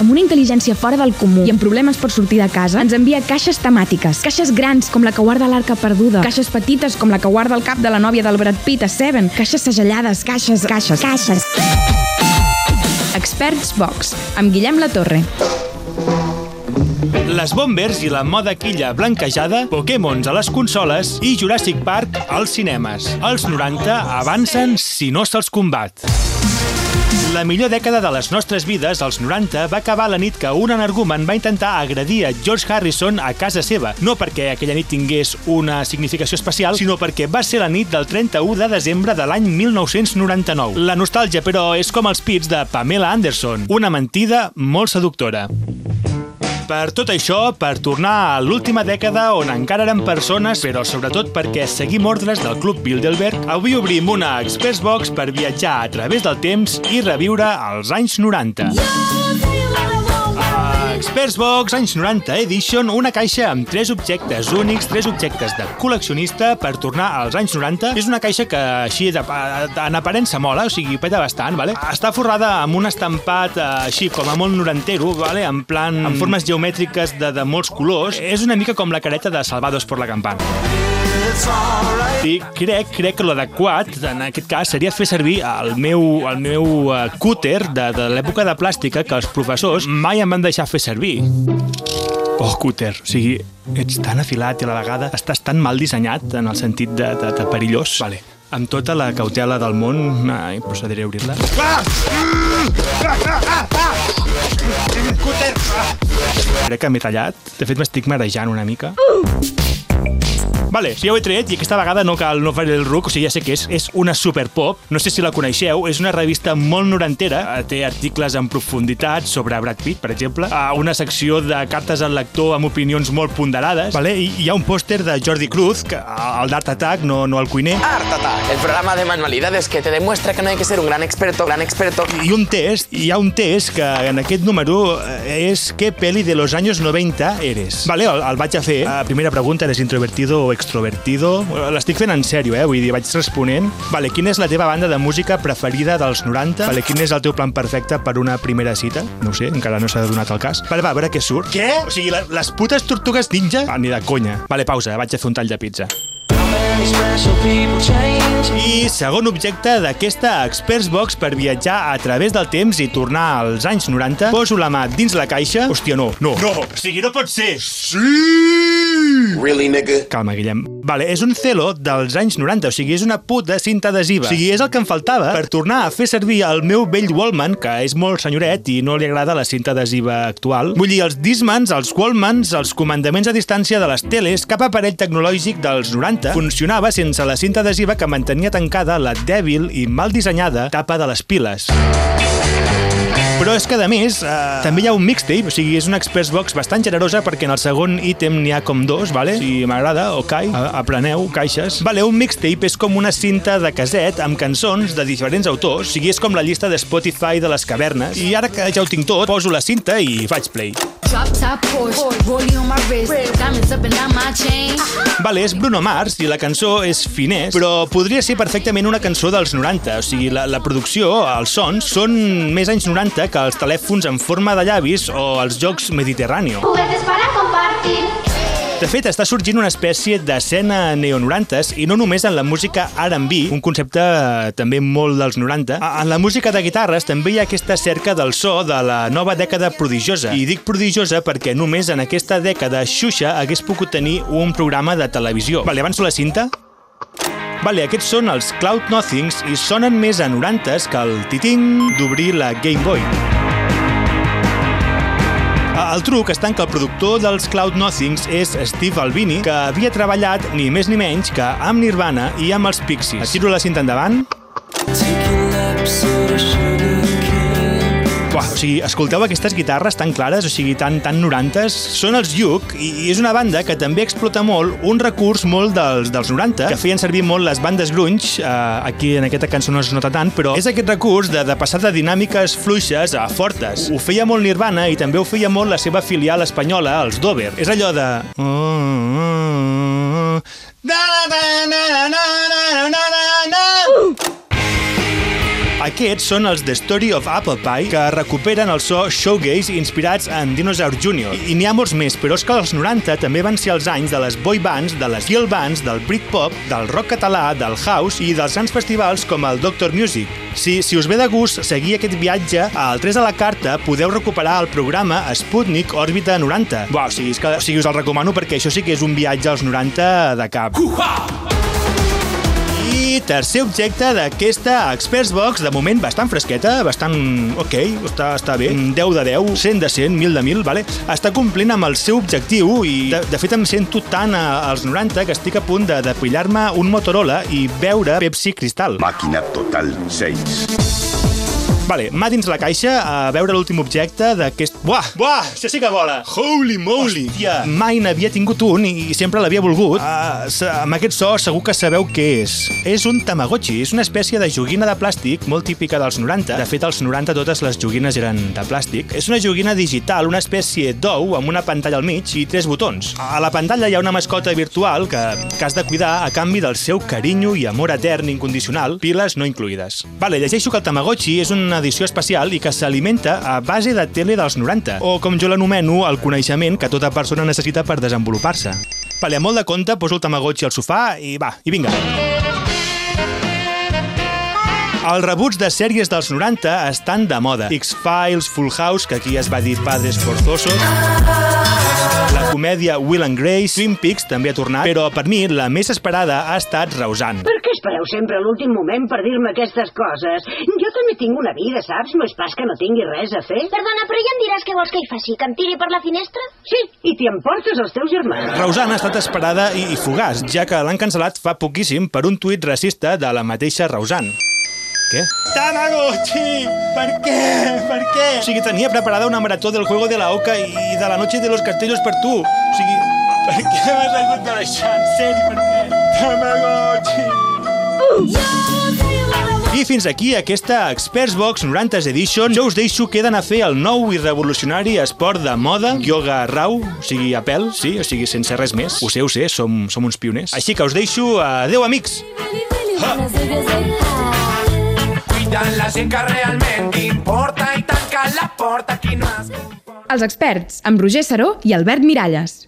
amb una intel·ligència fora del comú i amb problemes per sortir de casa, ens envia caixes temàtiques. Caixes grans, com la que guarda l'arca perduda. Caixes petites, com la que guarda el cap de la nòvia del Brad Pitt a Seven. Caixes segellades, caixes, caixes. Caixes. Experts Box, amb Guillem La Torre. Les Bombers i la moda quilla blanquejada, Pokémons a les consoles i Jurassic Park als cinemes. Els 90 avancen si no se'ls combat. La millor dècada de les nostres vides, als 90, va acabar la nit que un energumen va intentar agredir a George Harrison a casa seva. No perquè aquella nit tingués una significació especial, sinó perquè va ser la nit del 31 de desembre de l'any 1999. La nostàlgia, però, és com els pits de Pamela Anderson, una mentida molt seductora. Per tot això, per tornar a l'última dècada on encara eren persones, però sobretot perquè seguim ordres del Club Bilderberg, avui obrim una Express Box per viatjar a través del temps i reviure els anys 90. Experts Box, anys 90 Edition, una caixa amb tres objectes únics, tres objectes de col·leccionista per tornar als anys 90. És una caixa que així de, en aparença mola, o sigui, peta bastant, vale? Està forrada amb un estampat eh, així com a molt norantero, vale? en plan, amb formes geomètriques de, de molts colors. És una mica com la careta de Salvados por la Campana. I crec, crec que l'adequat, en aquest cas, seria fer servir el meu, el meu uh, cúter de, de l'època de plàstica que els professors mai em van deixar fer servir. Oh, cúter, o sigui, ets tan afilat i a la vegada estàs tan mal dissenyat en el sentit de, de, de perillós. Vale. Amb tota la cautela del món, ai, procediré a obrir-la. Ah! Cúter! Crec que m'he tallat. De fet, m'estic marejant una mica. Vale, si ja ho he tret i aquesta vegada no cal no fer el ruc, o sigui, ja sé que és, és una super pop, no sé si la coneixeu, és una revista molt norantera, eh, té articles en profunditat sobre Brad Pitt, per exemple, a una secció de cartes al lector amb opinions molt ponderades, vale? I hi ha un pòster de Jordi Cruz, que, el d'Art Attack, no, no el cuiner, Art Attack, el programa de manualidades que te demuestra que no hay que ser un gran experto, gran experto. i un test, hi ha un test que en aquest número eh, és què peli de los años 90 eres. Vale, el, el vaig a fer. La primera pregunta, eres introvertido o extrovertido? L'estic fent en sèrio, eh? Vull dir, vaig responent. Vale, quina és la teva banda de música preferida dels 90? Vale, quin és el teu plan perfecte per una primera cita? No sé, encara no s'ha donat el cas. Vale, va, a veure què surt. Què? O sigui, la, les putes tortugues ninja? Ah, ni de conya. Vale, pausa, vaig a fer un tall de pizza. I segon objecte d'aquesta Experts Box per viatjar a través del temps i tornar als anys 90, poso la mà dins la caixa... Hòstia, no, no. No, o sigui, no pot ser. Sí! Really, nigga? Calma, Guillem. Vale, és un celo dels anys 90, o sigui, és una puta cinta adhesiva. O sigui, és el que em faltava per tornar a fer servir el meu vell Wallman, que és molt senyoret i no li agrada la cinta adhesiva actual. Vull dir, els Dismans, els Wallmans, els comandaments a distància de les teles, cap aparell tecnològic dels 90 funcionava sense la cinta adhesiva que mantenia tancada la dèbil i mal dissenyada tapa de les piles. Però és que, a més, eh, també hi ha un mixtape, o sigui, és una Express Box bastant generosa perquè en el segon ítem n'hi ha com dos, vale? Si m'agrada, ok, a- apreneu, caixes. Vale, un mixtape és com una cinta de caset amb cançons de diferents autors, o sigui, és com la llista de Spotify de les cavernes. I ara que ja ho tinc tot, poso la cinta i faig play. Drop top Porsche, rollie on my wrist, diamonds up and down my chain. Vale, és Bruno Mars i la cançó és finès, però podria ser perfectament una cançó dels 90. O sigui, la, la producció, els sons, són més anys 90 que els telèfons en forma de llavis o els jocs Mediterráneo. Juguetes para compartir. De fet, està sorgint una espècie d'escena neo-90s i no només en la música R&B, un concepte eh, també molt dels 90. A- En la música de guitarres també hi ha aquesta cerca del so de la nova dècada prodigiosa. I dic prodigiosa perquè només en aquesta dècada Xuxa hagués pogut tenir un programa de televisió. Vale, avanço la cinta? Vale, aquests són els Cloud Nothings i sonen més a 90s que el titing d'obrir la Game Boy. El truc està en que el productor dels Cloud Nothings és Steve Albini, que havia treballat ni més ni menys que amb Nirvana i amb els Pixies. Et tiro la cinta endavant? Buah, o sigui, escolteu aquestes guitarres tan clares, o sigui, tan, tan 90s, són els Yuk, i, és una banda que també explota molt un recurs molt dels, dels 90, que feien servir molt les bandes grunge, eh, aquí en aquesta cançó no es nota tant, però és aquest recurs de, de passar de dinàmiques fluixes a fortes. Ho feia molt Nirvana i també ho feia molt la seva filial espanyola, els Dover. És allò de... Aquests són els The Story of Apple Pie, que recuperen el so showgaze inspirats en Dinosaur Jr. I, i n'hi ha molts més, però és que els 90 també van ser els anys de les boy bands, de les girl bands, del Britpop, del rock català, del house i dels grans festivals com el Doctor Music. Si, si us ve de gust seguir aquest viatge, al 3 a la carta podeu recuperar el programa Sputnik Òrbita 90. Buah, o sigui, és que, o sigui, us el recomano perquè això sí que és un viatge als 90 de cap. Tercer objecte d'aquesta Experts Box, de moment bastant fresqueta, bastant ok, està, està bé, 10 de 10, 100 de 100, 1000 de 1000, vale? està complint amb el seu objectiu i de, de fet em sento tant a- als 90 que estic a punt de depillar-me un Motorola i beure Pepsi Cristal. Máquina Total 6. Vale, mà dins la caixa a veure l'últim objecte d'aquest... Buah! Buah! Això sí que vola! Holy moly! Hòstia, mai n'havia tingut un i sempre l'havia volgut. Uh, amb aquest so segur que sabeu què és. És un Tamagotchi, és una espècie de joguina de plàstic molt típica dels 90. De fet, als 90 totes les joguines eren de plàstic. És una joguina digital, una espècie d'ou amb una pantalla al mig i tres botons. A la pantalla hi ha una mascota virtual que, que has de cuidar a canvi del seu carinyo i amor etern incondicional, piles no incluïdes. Vale, llegeixo que el Tamagotchi és una edició especial i que s'alimenta a base de tele dels 90, o com jo l'anomeno, el coneixement que tota persona necessita per desenvolupar-se. Vale, molt de compte, poso el Tamagotchi al sofà i va, i vinga. Els rebuts de sèries dels 90 estan de moda. X-Files, Full House, que aquí es va dir Padres Forzosos, la comèdia Will and Grace, Twin Peaks també ha tornat, però per mi la més esperada ha estat Roseanne. Per què espereu sempre l'últim moment per dir-me aquestes coses? Jo també tinc una vida, saps? No és pas que no tingui res a fer. Perdona, però ja em diràs què vols que hi faci? Que em tiri per la finestra? Sí, i t'hi emportes els teus germans. Roseanne ha estat esperada i, i fugaç, ja que l'han cancel·lat fa poquíssim per un tuit racista de la mateixa Roseanne. Què? Tamagotchi! Per què? Per què? O sigui, tenia preparada una marató del Juego de la Oca i de la Noche de los Castillos per tu. O sigui, per què m'has hagut de deixar? En sèrio, per què? Tamagotchi! I fins aquí aquesta Experts Box 90s Edition. Jo us deixo que he d'anar a fer el nou i revolucionari esport de moda, yoga rau, o sigui, a pèl, sí, o sigui, sense res més. Ho sé, ho sé, som, som uns pioners. Així que us deixo, adeu amics! Cuidan la gent que realment importa i tanca la porta qui no es... Els experts, amb Roger Saró i Albert Miralles.